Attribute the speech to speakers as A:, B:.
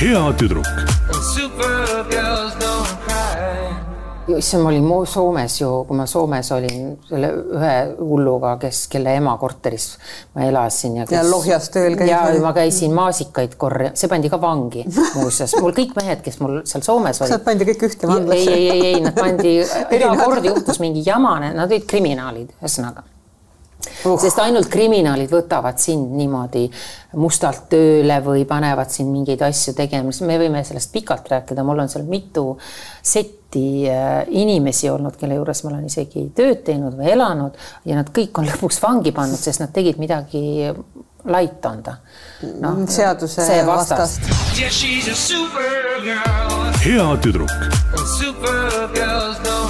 A: hea tüdruk.
B: Issand, ma olin Soomes ju, kui ma Soomes olin selle ühe hulluga, kes, kelle ema korteris ma elasin ja kes,
C: Ja Lohjas tööl käis
B: ja ma käisin maasikaid korja-, see pandi ka vangi muuseas, mul kõik mehed, kes mul seal Soomes olid
C: nad pandi kõik ühte
B: ei,
C: vandlasse?
B: ei, ei, ei, nad pandi, iga kord juhtus mingi jama, nad olid kriminaalid, ühesõnaga
C: Uh.
B: sest ainult kriminaalid võtavad sind niimoodi mustalt tööle või panevad sind mingeid asju tegema, siis me võime sellest pikalt rääkida, mul on seal mitu setti äh, inimesi olnud, kelle juures ma olen isegi tööd teinud või elanud ja nad kõik on lõpuks vangi pannud, sest nad tegid midagi laitonda no,.
C: seaduse
B: see
C: vastast.
D: Supergirl.
A: hea tüdruk
D: Supergirls don't